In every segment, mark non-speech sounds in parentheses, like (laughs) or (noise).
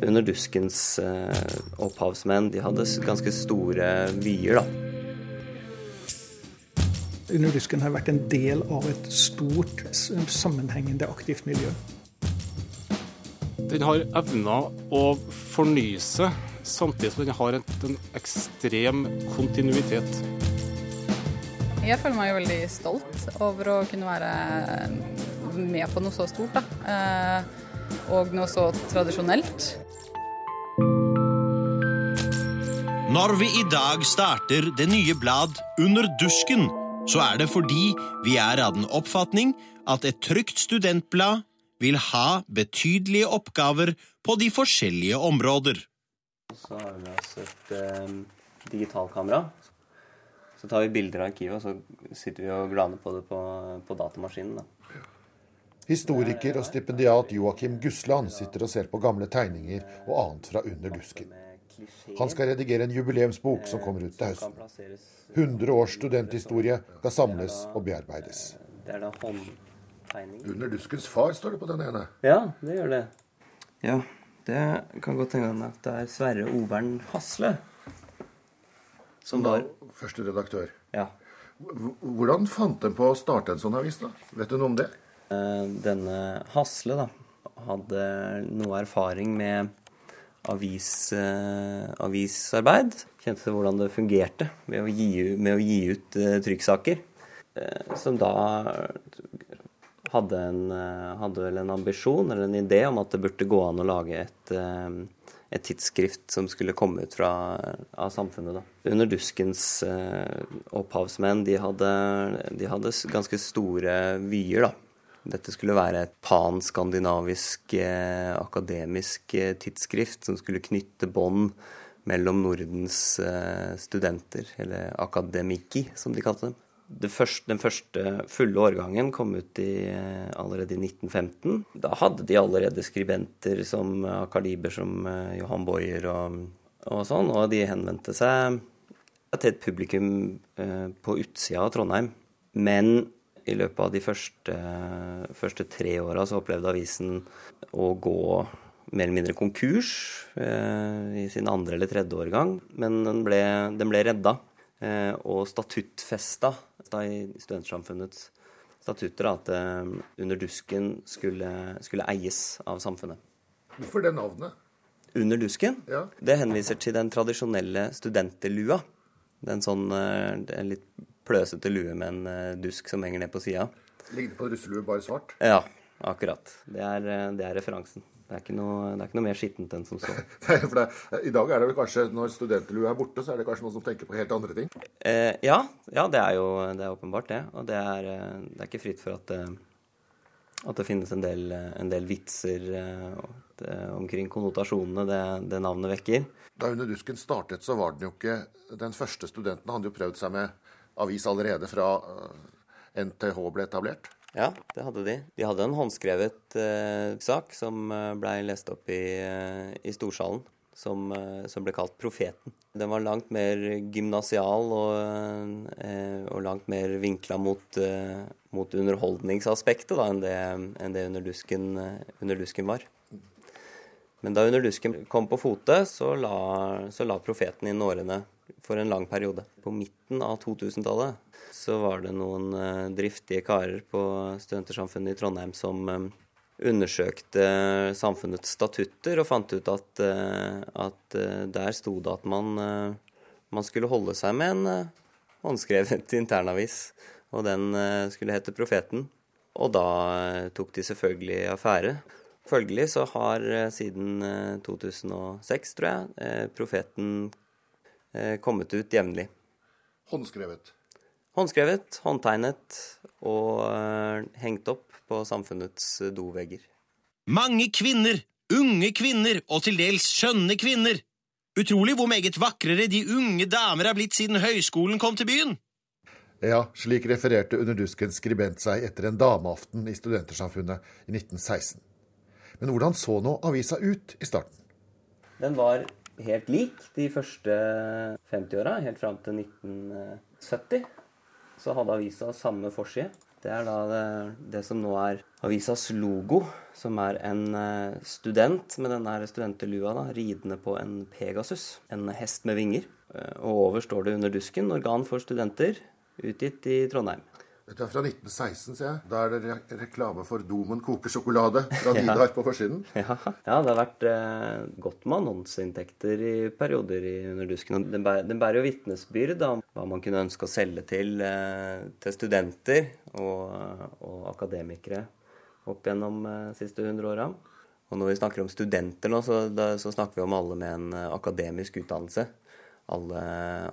Under duskens eh, opphavsmenn de hadde ganske store vyer, da. Underdusken har vært en del av et stort, sammenhengende aktivt miljø. Den har evna å fornye seg, samtidig som den har en, en ekstrem kontinuitet. Jeg føler meg jo veldig stolt over å kunne være med på noe så stort. Da. Eh, og noe så tradisjonelt. Når vi i dag starter det nye blad Under dusken, så er det fordi vi er av den oppfatning at et trygt studentblad vil ha betydelige oppgaver på de forskjellige områder. Så har vi med oss et eh, digitalkamera. Så tar vi bilder av arkivet, og så sitter vi og glaner på det på, på datamaskinen. da. Historiker og stipendiat Joakim Gusland sitter og ser på gamle tegninger og annet fra Under dusken. Han skal redigere en jubileumsbok som kommer ut til høsten. 100 års studenthistorie skal samles og bearbeides. Det er da håndtegning. Under duskens far står det på den ene. Ja, det gjør det. Ja, det kan godt hende at det er Sverre Overn Hasle. Som var Første redaktør. Ja. Hvordan fant en på å starte en sånn avis, da? Vet du noe om det? Eh, Denne Hasle da, hadde noe erfaring med avis, eh, avisarbeid. Kjente til hvordan det fungerte med å gi, med å gi ut eh, trykksaker. Eh, som da hadde, en, hadde vel en ambisjon eller en idé om at det burde gå an å lage et, et tidsskrift som skulle komme ut fra, av samfunnet. Da. Under duskens opphavsmenn de hadde, de hadde ganske store vyer. da. Dette skulle være et pan-skandinavisk eh, akademisk eh, tidsskrift som skulle knytte bånd mellom Nordens eh, studenter, eller akademiki, som de kalte dem. Første, den første fulle årgangen kom ut i, eh, allerede i 1915. Da hadde de allerede skribenter som av kaliber som eh, Johan Boyer og, og sånn, og de henvendte seg til et publikum eh, på utsida av Trondheim. Men i løpet av de første, første tre åra så opplevde avisen å gå mer eller mindre konkurs eh, i sin andre eller tredje årgang. Men den ble, den ble redda eh, og statuttfesta i Studentsamfunnets statutter at eh, Under dusken skulle, skulle eies av samfunnet. Hvorfor det navnet? Under dusken? Ja. Det henviser til den tradisjonelle studentelua. Den sånn eh, litt pløsete lue med en eh, dusk som henger ned på sida. Ligner på russelue, bare svart. Ja, akkurat. Det er, eh, det er referansen. Det er, ikke noe, det er ikke noe mer skittent enn som så. (laughs) Det, I dag er det vel kanskje, når studentlue er borte, så er det kanskje noen som tenker på helt andre ting. Eh, ja, ja, det er jo det er åpenbart det. Og det er, eh, det er ikke fritt for at, at det finnes en del, en del vitser omkring konnotasjonene det, det navnet vekker. Da Under dusken startet, så var den jo ikke den første studenten. Han hadde jo prøvd seg med avis allerede fra NTH ble etablert. Ja, det hadde de. De hadde en håndskrevet eh, sak som eh, blei lest opp i, eh, i Storsalen, som, eh, som ble kalt Profeten. Den var langt mer gymnasial og, eh, og langt mer vinkla mot, eh, mot underholdningsaspektet da, enn det, enn det under, dusken, eh, under dusken var. Men da underdusken kom på fote, så la, så la Profeten inn årene for en lang periode. På midten av 2000-tallet så var det noen eh, driftige karer på Studentersamfunnet i Trondheim som eh, undersøkte samfunnets statutter og fant ut at, eh, at eh, der sto det at man, eh, man skulle holde seg med en eh, håndskrevet (laughs) internavis, og den eh, skulle hete Profeten. Og da eh, tok de selvfølgelig affære. Følgelig så har eh, siden eh, 2006, tror jeg, eh, Profeten eh, kommet ut jevnlig. Håndskrevet. Håndskrevet, håndtegnet og eh, hengt opp på samfunnets eh, dovegger. Mange kvinner, unge kvinner og til dels skjønne kvinner. Utrolig hvor meget vakrere de unge damer er blitt siden høyskolen kom til byen. Ja, slik refererte Under duskens skribent seg etter en dameaften i Studentersamfunnet i 1916. Men hvordan så nå avisa ut i starten? Den var helt lik de første 50-åra, helt fram til 1970. Så hadde avisa samme forside. Det er da det, det som nå er avisas logo, som er en eh, student med denne studentelua da, ridende på en Pegasus, en hest med vinger. Eh, og over står det 'Under dusken organ for studenter', utgitt i Trondheim. Dette er fra 1916, ser jeg. Da er det re reklame for Domen koker sjokolade fra (laughs) Nidar på forsiden. (laughs) Ja, ja, det har vært eh, godt med annonseinntekter i perioder i Underdusken. Og Den, bærer, den bærer jo vitnesbyrd om hva man kunne ønske å selge til, eh, til studenter og, og, akademikere opp gjennom de eh, siste hundre åra. Og når vi snakker om studenter nå, så, da, så snakker vi om alle med en eh, akademisk utdannelse alle,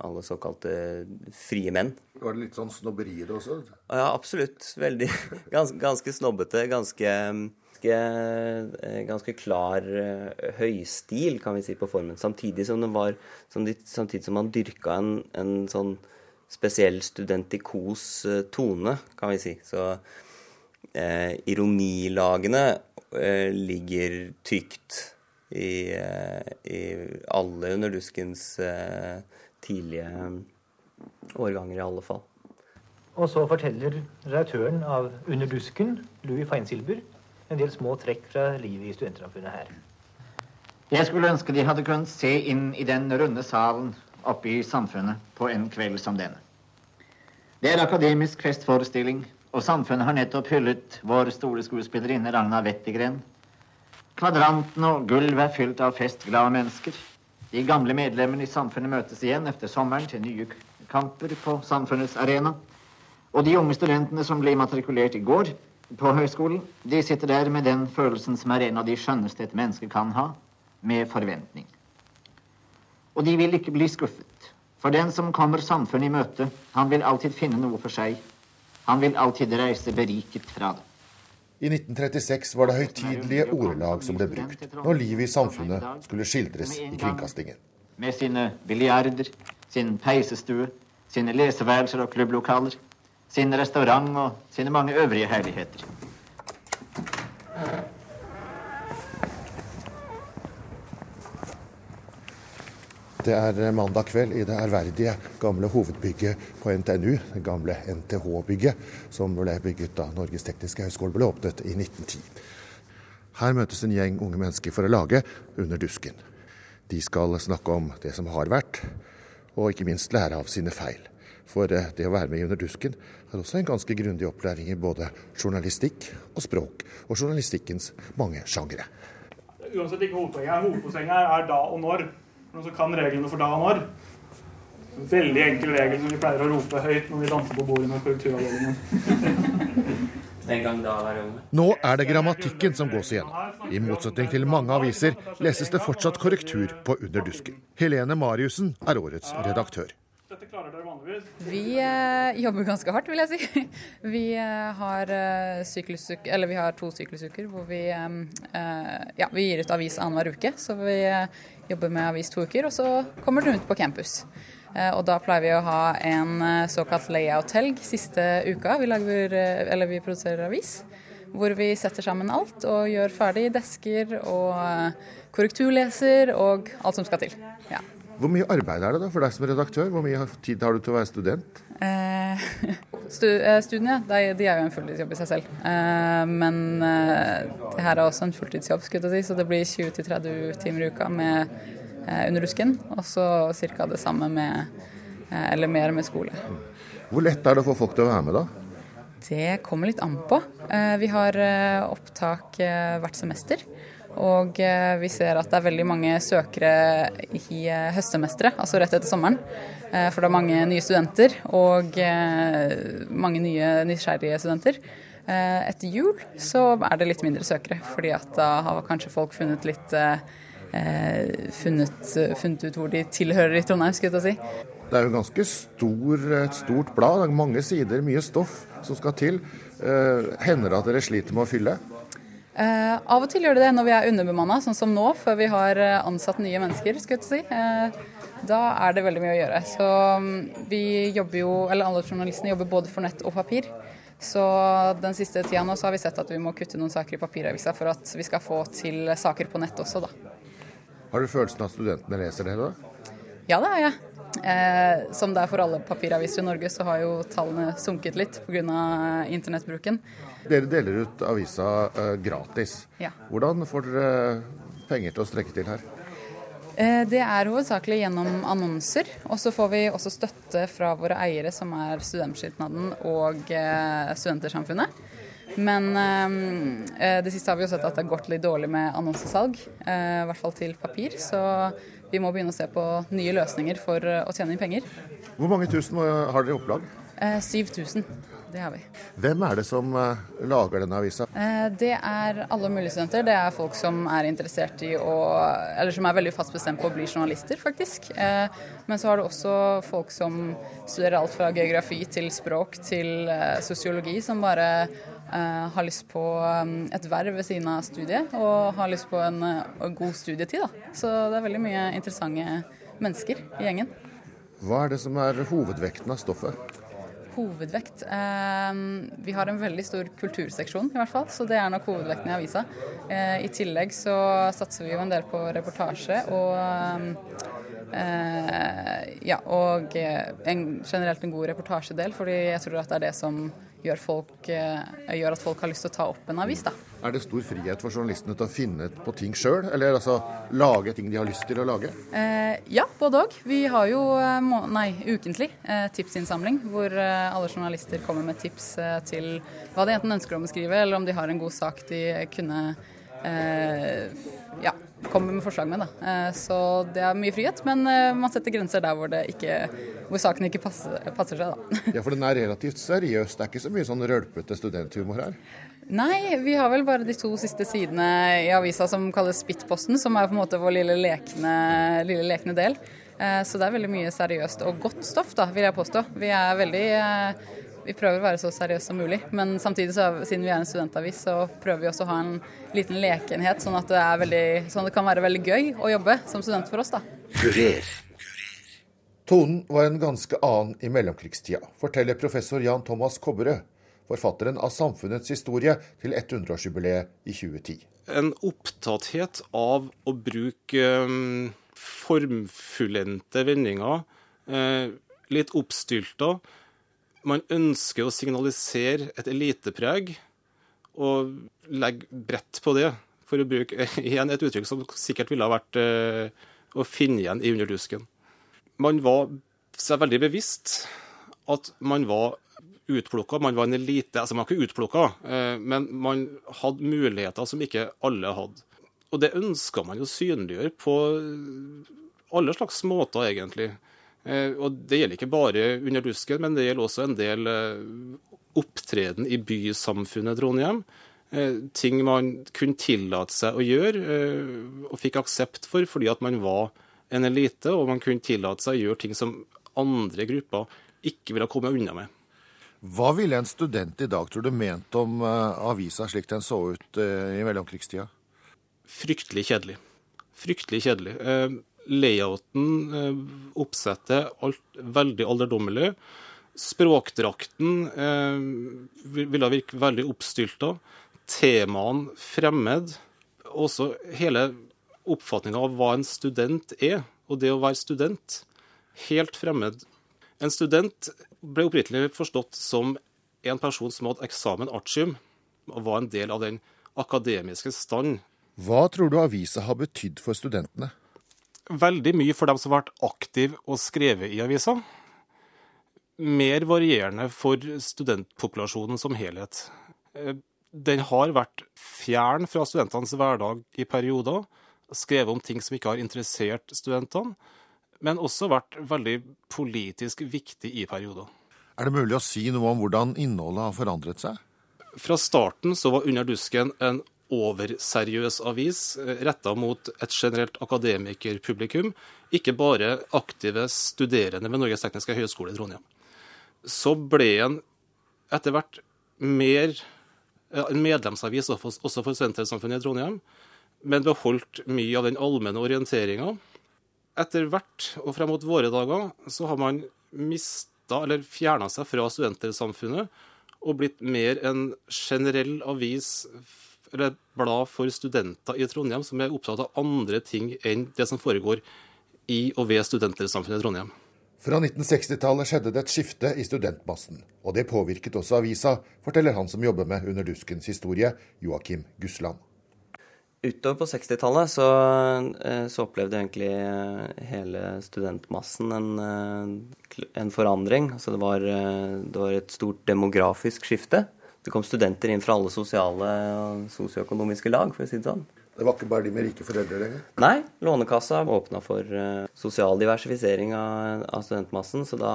alle, såkalte frie menn. Var det litt sånn snobberi det også? Ja, absolutt. Veldig. (laughs) Gans, ganske snobbete. Ganske, ganske, ganske, klar eh, høystil, kan vi si, på formen. Samtidig som, var, samtidig som man dyrka en, en sånn spesiell studentikos eh, tone, kan vi si. Så eh, ironilagene eh, ligger tykt i, eh, i alle Under duskens eh, tidlige årganger, i alle fall. Og så forteller redaktøren av Under dusken, Louis Feinsilber, en del små trekk fra livet i studentsamfunnet her. Jeg skulle ønske de hadde kunnet se inn i den runde salen oppe i samfunnet på en kveld som denne. Det er akademisk festforestilling, og samfunnet har nettopp hyllet vår store skuespillerinne Ragna Wettergren Kvadranten og gulvet er fylt av festglade mennesker. De gamle medlemmene i samfunnet møtes igjen etter sommeren til nye kamper på samfunnets arena. Og de unge studentene som ble matrikulert i går på høyskolen, de sitter der med den følelsen som er en av de skjønneste et menneske kan ha, med forventning. Og de vil ikke bli skuffet. For den som kommer samfunnet i møte, han vil alltid finne noe for seg. Han vil alltid reise beriket fra det. I 1936 var det høytidelige ordelag som ble brukt når livet i samfunnet skulle skildres i kringkastingen. Med sine biljarder, sin peisestue, sine leseværelser og klubblokaler, sin restaurant og sine mange øvrige herligheter. Det er mandag kveld i det ærverdige gamle hovedbygget på NTNU, det gamle NTH-bygget, som ble bygget da Norges tekniske høgskole ble åpnet i 1910. Her møtes en gjeng unge mennesker for å lage Under dusken. De skal snakke om det som har vært, og ikke minst lære av sine feil. For eh, det å være med i Under dusken er også en ganske grundig opplæring i både journalistikk og språk, og journalistikkens mange sjangere. Uansett ikke hovedpoenget. Hovedpoenget er da og når noen som kan reglene for da og når. Veldig enkel regel som vi pleier å rope høyt når vi danser på bordet med korrekturavdelingen. (laughs) Nå er det grammatikken som gås igjennom. I motsetning til mange aviser leses det fortsatt korrektur på Under dusken. Helene Mariussen er årets redaktør. Vi eh, jobber ganske hardt, vil jeg si. (laughs) Vi, eh, har, eh, vi har, to syklusuker hvor vi, eh, eh, ja, vi gir ut avis annenhver uke. Så vi eh, jobber med avis to uker, og så kommer den ut på campus. Og da pleier vi å ha en såkalt layout-helg siste uka. Vi, lager, eller vi, produserer avis. Hvor vi setter sammen alt og gjør ferdig desker og korrekturleser og alt som skal til. Ja. Hvor mye arbeid er det da for deg som redaktør? Hvor mye tid har du til å være student? (laughs) Eh, studiene de, de, er jo en fulltidsjobb i seg selv. Eh, men eh, det her er også en fulltidsjobb, skulle jeg si, så det blir 20-30 timer i uka med Eh, under rusken. Og så ca. det samme med eh, eller mer med skole. Hvor lett er det å få folk til å være med, da? Det kommer litt an på. Eh, vi har opptak hvert semester. Og vi ser at det er veldig mange søkere i høstsemesteret, altså rett etter sommeren. For det er mange nye studenter og mange nye nysgjerrige studenter. Etter jul så er det litt mindre søkere, fordi at da har kanskje folk funnet litt eh, funnet, funnet, ut hvor de tilhører i Trondheim, skulle jeg si. Det er jo ganske stor, et stort blad, mange sider, mye stoff som skal til. Eh, hender det at dere sliter med å fylle? Eh, av og til gjør det det når vi er underbemanna, sånn som nå, før vi har eh, ansatt nye mennesker. skulle jeg si. Eh, da er det veldig mye å gjøre. Så mm, vi jobber jo, eller alle journalistene jobber både for nett og papir. Så den siste tida nå så har vi sett at vi må kutte noen saker i papiravisa for at vi skal få til saker på nett også, da. Har du følelsen av at studentene leser det? da? Ja, det har jeg. Eh, som det er for alle papiraviser i Norge, så har jo tallene sunket litt pga. internettbruken. Dere deler ut avisa eh, gratis. Ja. Hvordan får dere penger til å strekke til her? Eh, det er hovedsakelig gjennom annonser. Og så får vi også støtte fra våre eiere, som er Studentskipnaden og eh, Studentersamfunnet. Men eh, det siste har vi jo sett at det har gått litt dårlig med annonsesalg, i hvert fall til papir. Så vi må begynne å se på nye løsninger for å tjene inn penger. Hvor mange tusen har dere i opplag? 7000. Det har vi. Hvem er det som lager denne avisa? Det er alle mulige studenter. Det er folk som er interessert i å Eller som er veldig fast bestemt på å bli journalister, faktisk. Men så har du også folk som studerer alt fra geografi til språk til sosiologi, som bare har lyst på um, et verv ved siden av studiet og har lyst på en, uh, god studietid. Da. Så det er veldig mye interessante mennesker i gjengen. Hva er det som er hovedvekten av stoffet? Hovedvekt? Eh, vi har en veldig stor kulturseksjon, i hvert fall. Så det er nok hovedvekten i avisa. I tillegg så satser vi jo en del på reportasje og ja, og en, generelt en god reportasjedel, fordi jeg tror at det er det som gjør, folk, gjør, at folk har lyst til å ta opp en avis. Da. Er det stor frihet for journalistene til å finne på ting sjøl, eller altså lage ting de har lyst til å lage? Eh, ja, både òg. Vi har jo nei, ukentlig eh, tipsinnsamling, hvor eh, alle journalister kommer med tips til hva de enten ønsker om å skrive, eller om de har en god sak de kunne ja, komme med forslag med. Da. Så det er mye frihet, men man setter grenser der hvor, ikke, hvor saken ikke passer, passer seg. Da. Ja, For den er (laughs) relativt seriøs? Det er ikke så mye sånn rølpete studenthumor her? Nei, vi har vel bare de to siste sidene i avisa som kalles Spyttposten, som er på en måte vår lille lekne, lille lekne del. Så det er veldig mye seriøst og godt stoff, da, vil jeg påstå. Vi er veldig vi prøver å være så seriøse som mulig, men samtidig, så, siden vi er en studentavis, så prøver vi også å ha en liten lekenhet, sånn at det, veldig, sånn at det kan være veldig gøy å jobbe som student for oss. da. Kurer. Tonen var en ganske annen i mellomkrigstida, forteller professor Jan Thomas Kobberød, forfatteren av Samfunnets historie til 100-årsjubileet i 2010. En opptatthet av å bruke um, formfullendte vendinger, uh, litt oppstylta, man ønsker å signalisere et elitepreg og legge brett på det, for å bruke (laughs) igjen et uttrykk som sikkert ville ha vært eh, å finne igjen i Underdusken. Man var seg veldig bevisst at man var utplukka, man var en elite. Altså, man var ikke utplukka, eh, men man hadde muligheter som ikke alle hadde. Og det ønska man jo synliggjøre på alle slags måter, egentlig. Eh, og det gjelder ikke bare under dusken, men det gjelder også en del eh, opptreden i bysamfunnet Trondheim. Eh, ting man kunne tillate seg å gjøre og fikk aksept for fordi at man var en elite, og man kunne tillate seg å gjøre ting som andre grupper ikke ville komme unna med. Hva ville en student i dag, tror du, ment om avisa slik den så ut i mellomkrigstida? Fryktelig kjedelig. Fryktelig kjedelig layouten, eh, oppsettet, alt veldig alderdommelig. Språkdrakten eh, ville virke veldig oppstylta. Temaene fremmed. Også hele oppfatninga av hva en student er, og det å være student. Helt fremmed. En student ble opprinnelig forstått som en person som hadde eksamen artium, og var en del av den akademiske stand. Hva tror du avisa har betydd for studentene? Veldig mye for dem som har vært aktive og skrevet i avisa. Mer varierende for studentpopulasjonen som helhet. Eh, den har vært fjern fra studentenes hverdag i perioder, skrevet om ting som ikke har interessert studentene, men også vært veldig politisk viktig i perioder. Er det mulig å si noe om hvordan innholdet har forandret seg? Fra starten så var Under dusken en overseriøs avis eh, retta mot et generelt akademikerpublikum, ikke bare aktive studerende ved Norges tekniske høgskole i Trondheim. Så ble en etter hvert mer en medlemsavis også for Studentersamfunnet i Trondheim, men beholdt mye av den allmenne orienteringa. Etter hvert, og frem mot våre dager, så har man mista eller fjerna seg fra Studentersamfunnet og blitt mer en generell avis eller et blad for studenter i Trondheim som er opptatt av andre ting enn det som foregår i og ved studentersamfunnet i Trondheim. Fra 1960-tallet skjedde det et skifte i studentmassen, og det påvirket også avisa, forteller han som jobber med Under duskens historie, Joakim Gussland. Utover på 60-tallet så, eh, så, opplevde egentlig eh, hele studentmassen en, eh, en forandring. Altså det, var, det var et stort demografisk skifte. Det kom studenter inn fra alle sosiale og sosioøkonomiske lag, for å si det sånn. Det var ikke bare de med rike foreldre lenger? Nei. Lånekassa åpna for uh, sosial diversifisering av, av studentmassen. Da,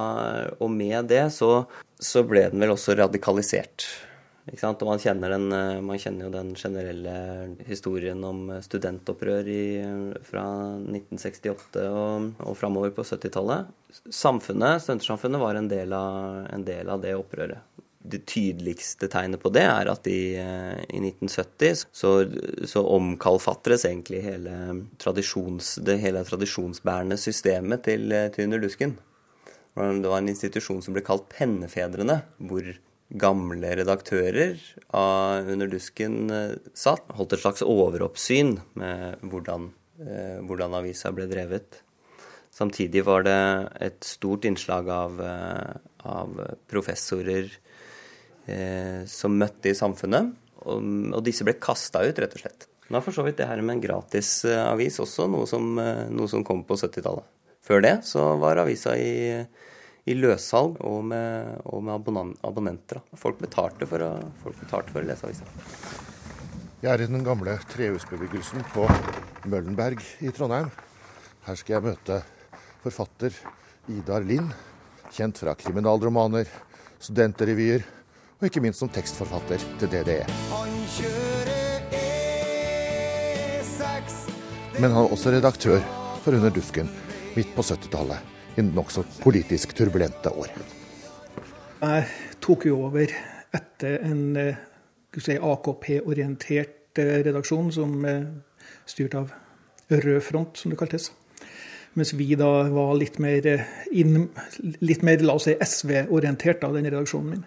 og med det så, så, ble den vel også radikalisert. Ikke sant? Og man kjenner, den, uh, man kjenner, jo den generelle historien om studentopprør i, fra 1968 og, og framover på 70-tallet. Samfunnet, Studentersamfunnet var en del, av, en del av det opprøret det tydeligste tegnet på det er at i, eh, i 1970 så, så omkalfatres egentlig hele, tradisjons, det hele tradisjonsbærende systemet til, til Under dusken. Det var en institusjon som ble kalt Pennefedrene, hvor gamle redaktører av Under dusken eh, satt. Holdt et slags overoppsyn med hvordan, eh, hvordan avisa ble drevet. Samtidig var det et stort innslag av, av professorer, eh, som møtte i samfunnet. Og, og disse ble kasta ut, rett og slett. Er for så vidt det her med en gratis eh, også noe som, eh, noe som kom på 70-tallet. Før det så var avisa i, i løssalg og med, og med abonnenter. Folk betalte, å, folk betalte for å lese avisa. Jeg er i den gamle trehusbebyggelsen på Møllenberg i Trondheim. Her skal jeg møte forfatter Idar Lind, kjent fra kriminalromaner, studentrevyer og ikke minst som tekstforfatter til DDE. Men han er også redaktør for Under dusken midt på 70-tallet, i nokså politisk turbulente år. Jeg tok jo over etter en eh, si, AKP-orientert eh, redaksjon som er styrt av Rød front, som det kaltes. Mens vi da var litt mer, eh, inn, litt mer la oss si, SV-orientert av den redaksjonen min.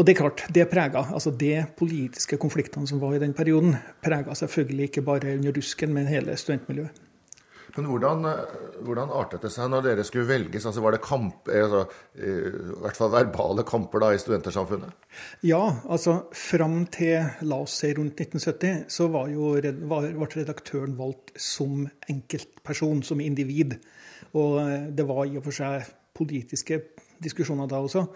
Og det er klart, det prega, altså de politiske konfliktene som var i den perioden, prega selvfølgelig ikke bare under rusken, men hele studentmiljøet. Men hvordan, hvordan, artet det seg når dere skulle velges? Altså Var det kamp, altså, i hvert fall verbale kamper da i studentersamfunnet? Ja, altså fram til la oss se rundt 1970 så var jo, var, ble redaktøren valgt som enkeltperson, som individ. Og det var i og for seg politiske diskusjoner da også.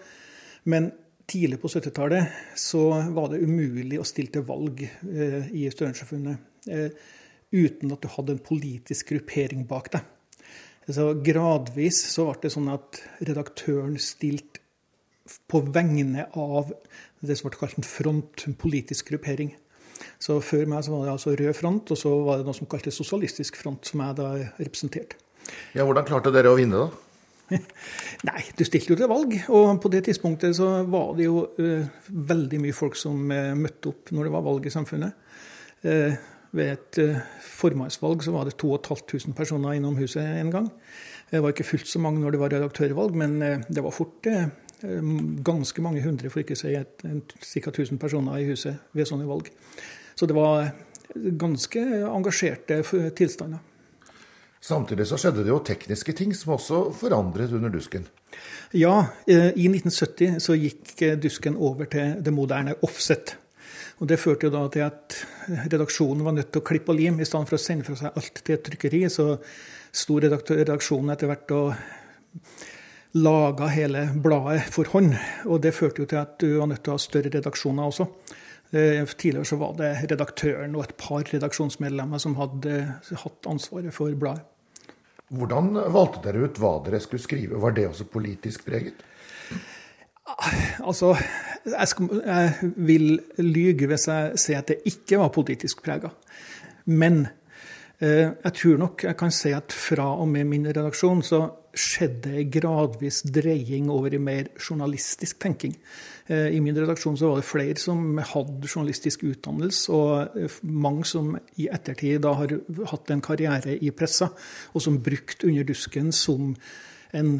Men tidlig på 70-tallet så var det umulig å stille til valg eh, i Studentersamfunnet eh, uten at du hadde en politisk gruppering bak deg. Så gradvis så ble det sånn at redaktøren stilte på vegne av det som ble kalt en front, en politisk gruppering. Så Før meg så var det altså Rød front, og så var det noe som kaltes Sosialistisk front, som jeg da representerte. Ja, Hvordan klarte dere å vinne, da? (laughs) Nei, du stilte jo til valg. Og på det tidspunktet så var det jo uh, veldig mye folk som uh, møtte opp når det var valg i samfunnet. Uh, ved et formannsvalg så var det 2500 personer innom huset en gang. Det var ikke fullt så mange når det var redaktørvalg, men det var fort ganske mange hundre, for ikke å si ca. 1000 personer i huset ved sånne valg. Så det var ganske engasjerte tilstander. Samtidig så skjedde det jo tekniske ting som også forandret under dusken. Ja, eh, i 1970 så gikk eh, dusken over til det moderne offset. Og Det førte jo da til at redaksjonen var nødt til å klippe og lim. I stedet for å sende fra seg alt til et trykkeri, så sto redaksjonen etter hvert og laga hele bladet for hånd. Og det førte jo til at du var nødt til å ha større redaksjoner også. Eh, tidligere så var det redaktøren og et par redaksjonsmedlemmer som hadde hatt ansvaret for bladet. Hvordan valgte dere ut hva dere skulle skrive? Var det også politisk preget? Altså, jeg, skal, jeg vil lyge hvis jeg sier at det ikke var politisk prega. Men jeg tror nok jeg kan si at fra og med min redaksjon så skjedde ei gradvis dreying over i mer journalistisk tenking. Eh, I min redaksjon så var det flere som hadde journalistisk utdannelse, og eh, mange som i ettertid da har hatt en karriere i pressa, og som brukte Under dusken som en,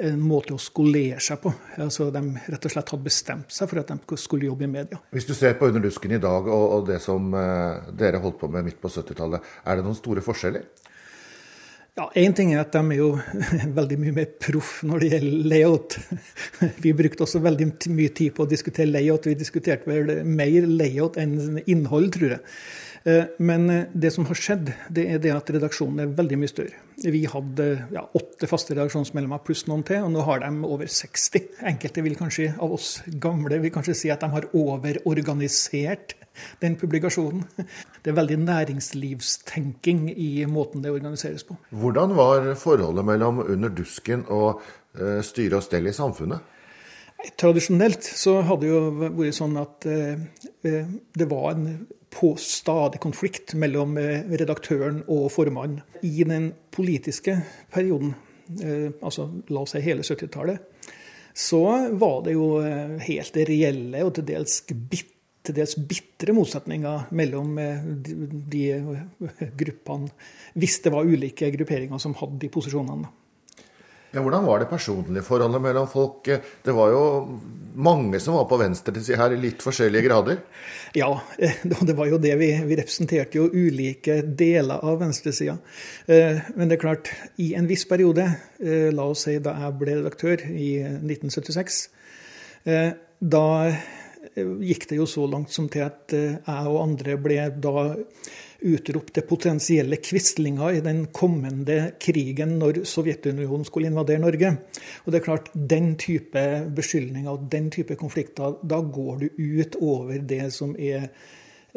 en, måte å skolere seg på. Altså, de rett og slett hadde bestemt seg for at de skulle jobbe i media. Hvis du ser på Under dusken i dag og, og det som eh, dere holdt på med midt på 70-tallet, er det noen store forskjeller? Ja, Én ting er at de er jo (laughs) veldig mye mer proff når det gjelder layout. (laughs) Vi brukte også veldig mye tid på å diskutere layout. Vi diskuterte vel mer layout enn innhold, tror jeg. Eh, men eh, det som har skjedd, det er det at redaksjonen er veldig mye større. Vi hadde ja, åtte faste redaksjonsmedlemmer pluss noen til, og nå har de over 60. Enkelte vil kanskje av oss gamle vil kanskje si at de har overorganisert den publikasjonen. Det er veldig næringslivstenking i måten det organiseres på. Hvordan var forholdet mellom Under dusken og uh, styre og stell i samfunnet? Tradisjonelt så hadde det jo vært sånn at det var en på stadig konflikt mellom redaktøren og formannen. I den politiske perioden, altså la oss si hele 70-tallet, så var det jo helt reelle og til dels bitte til dels bitre motsetninger mellom eh, de gruppene, hvis det var ulike grupperinger som hadde de posisjonene. Ja, hvordan var det personlige forholdet mellom folk? Det var jo mange som var på venstresiden her i litt forskjellige grader? Ja, det var jo det. Vi, vi representerte jo ulike deler av venstresida. Eh, men det er klart, i en viss periode, eh, la oss si da jeg ble redaktør i 1976, da gikk det jo så langt som til at eh, jeg og andre ble da utropt til potensielle quislinger i den kommende krigen når Sovjetunionen skulle invadere Norge. Og det er klart, Den type beskyldninger og den type konflikter, da går du ut over det som er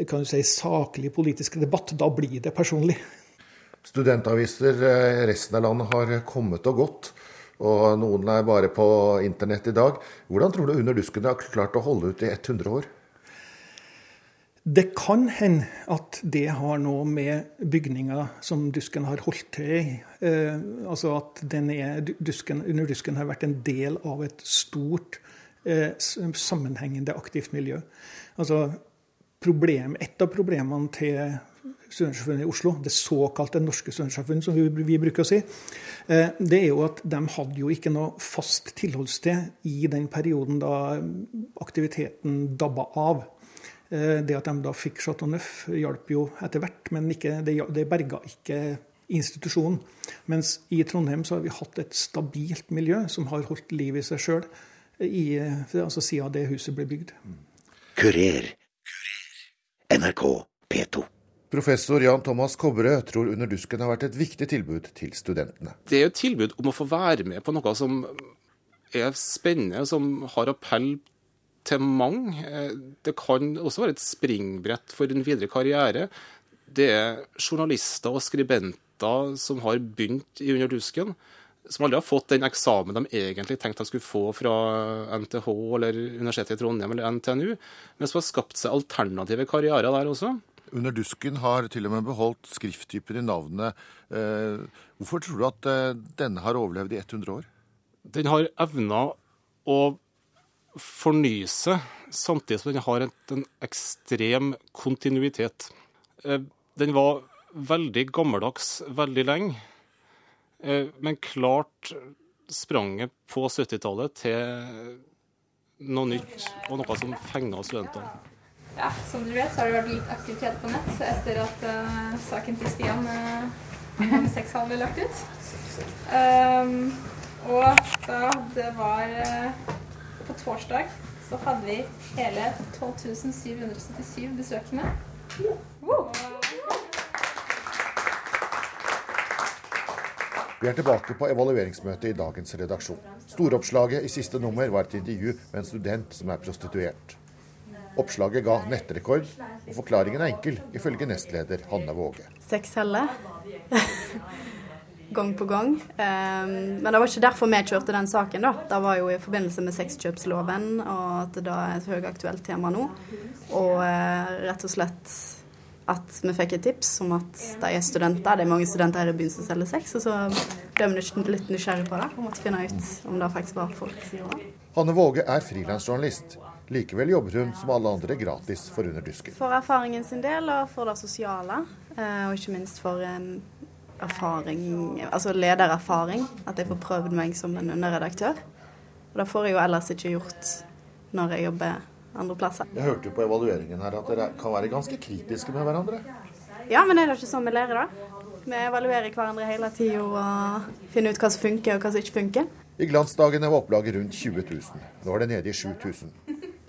kan du si, saklig politisk debatt. Da blir det personlig. Studentaviser eh, resten av landet har kommet og gått og noen er bare på internett i dag. Hvordan tror du Under dusken har klart å holde ut i 100 år? Det kan hende at det har noe med bygninga som Dusken har holdt til i. Eh, altså at er, dusken, Under Dusken har vært en del av et stort, eh, sammenhengende aktivt miljø. Altså problem, Et av problemene til Studentersamfunnet i Oslo, det såkalte Norske studentsamfunnet, som vi, vi, bruker å si, eh, det er jo at de hadde jo ikke noe fast tilholdssted i den perioden da aktiviteten dabba av. Eh, det at de da fikk Chateau Neuf, hjalp jo etter hvert, men ikke, det, det berga ikke institusjonen. Mens i Trondheim så har vi hatt et stabilt miljø som har holdt liv i seg sjøl altså siden det huset ble bygd. Kurer. NRK P2. Professor Jan Thomas Kobberød tror Under dusken har vært et viktig tilbud til studentene. Det er et tilbud om å få være med på noe som er spennende, som har appell til mange. Det kan også være et springbrett for en videre karriere. Det er journalister og skribenter som har begynt i Under dusken, som aldri har fått den eksamen de egentlig tenkte de skulle få fra NTH eller Universitetet i Trondheim eller NTNU, men som har skapt seg alternative karrierer der også. Under dusken har til og med beholdt skrifttypen i navnet. Eh, hvorfor tror du at eh, denne har overlevd i 100 år? Den har evna å fornye seg, samtidig som den har en ekstrem kontinuitet. Eh, den var veldig gammeldags veldig lenge, men klart spranget på 70-tallet til noe nytt og noe som fenga studentene. Ja, som dere vet, så har det vært litt aktivitet på nett etter at uh, saken til Stian uh, om sexhall ble lagt ut. Um, (laughs) og da det var uh, på torsdag, så hadde vi hele 12.777 besøkende. Vi er tilbake på evalueringsmøtet i dagens redaksjon. Storoppslaget i siste nummer var et intervju med en student som er prostituert. Oppslaget ga nettrekord, og forklaringen er enkel, ifølge nestleder Hanne Våge. Sexcelle. Gang på gang. Um, men det var ikke derfor vi kjørte den saken, da. Det var jo i forbindelse med sexkjøpsloven, og at det er et høyaktuelt tema nå. Og uh, rett og slett at vi fikk et tips om at de er studenter. Det er mange studenter her i byen som selger sex. Og så ble vi litt nysgjerrig på det og måtte finne ut om det faktisk var folk som gjorde det. Hanne Våge er frilansjournalist. Likevel jobber hun som alle andre gratis for Under dusken. For erfaringen sin del og for det sosiale, eh, og ikke minst for erfaring, altså ledererfaring. At jeg får prøvd meg som en underredaktør. Og det får jeg jo ellers ikke gjort når jeg jobber andre plasser. Jeg hørte jo på evalueringen her at dere kan være ganske kritiske med hverandre. Ja, men er det ikke sånn vi lærer, da? Vi evaluerer hverandre hele tida og finner ut hva som funker og hva som ikke funker. I glansdagene var opplaget rundt 20 000. Nå er det nede i 7000.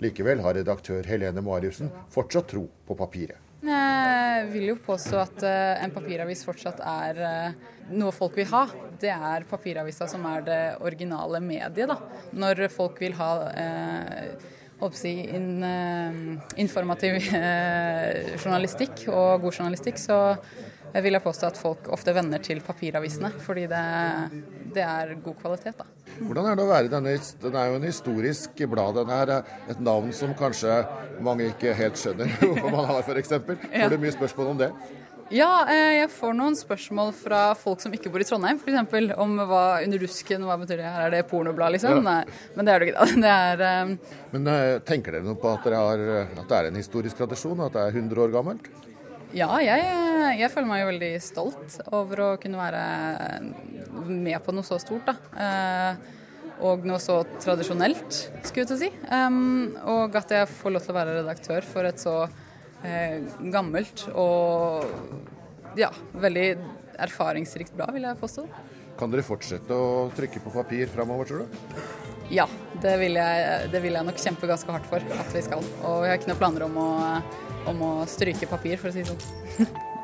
Likevel har redaktør Helene Mariussen fortsatt tro på papiret. Jeg vil jo påstå at eh, en papiravis fortsatt er eh, noe folk vil ha. Det er papiravisa som er det originale mediet. da. Når folk vil ha eh, si, in, eh, informativ eh, journalistikk og god journalistikk, så vil jeg påstå at folk ofte vender til papiravisene, fordi det, det er god kvalitet. da. Hvordan er det å være denne Den er jo en historisk blad. Den er et navn som kanskje mange ikke helt skjønner (laughs) hvorfor man har, f.eks. Får du mye spørsmål om det? Ja, eh, jeg får noen spørsmål fra folk som ikke bor i Trondheim, f.eks. om hva under rusken, hva betyr det her, er det pornoblad, liksom? Ja. Nei, men det er det ikke, da. (laughs) Det er um... Men tenker dere noe på at, har, at det er en historisk tradisjon, at det er 100 år gammelt? Ja, jeg, jeg, føler meg jo veldig stolt over å kunne være med på noe så stort. da. Eh, og noe så tradisjonelt, skulle jeg til å si. Og at jeg får lov til å være redaktør for et så eh, gammelt og ja, veldig erfaringsrikt blad, vil jeg påstå. Kan dere fortsette å trykke på papir framover, tror du? Ja, det vil, jeg, det vil jeg nok kjempe ganske hardt for at vi skal. Og jeg har ikke noen planer om å om å stryke papir, for å si det sånn. (laughs)